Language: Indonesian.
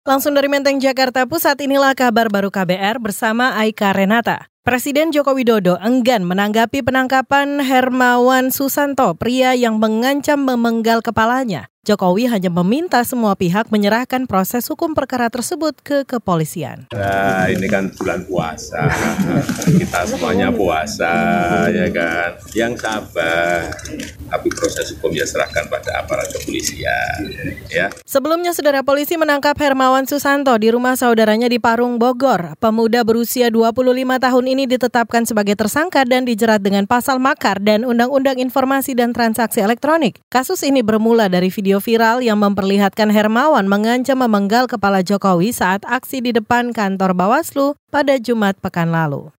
Langsung dari Menteng, Jakarta Pusat, inilah kabar baru KBR bersama Aika Renata. Presiden Joko Widodo enggan menanggapi penangkapan Hermawan Susanto, pria yang mengancam memenggal kepalanya. Jokowi hanya meminta semua pihak menyerahkan proses hukum perkara tersebut ke kepolisian. Nah, ini kan bulan puasa, kita semuanya puasa, ya kan. Yang sabar, tapi proses hukum ya serahkan pada aparat kepolisian. Ya. Sebelumnya, saudara polisi menangkap Hermawan Susanto di rumah saudaranya di Parung, Bogor. Pemuda berusia 25 tahun ini ditetapkan sebagai tersangka dan dijerat dengan pasal makar dan Undang-Undang Informasi dan Transaksi Elektronik. Kasus ini bermula dari video video viral yang memperlihatkan Hermawan mengancam memenggal kepala Jokowi saat aksi di depan kantor Bawaslu pada Jumat pekan lalu.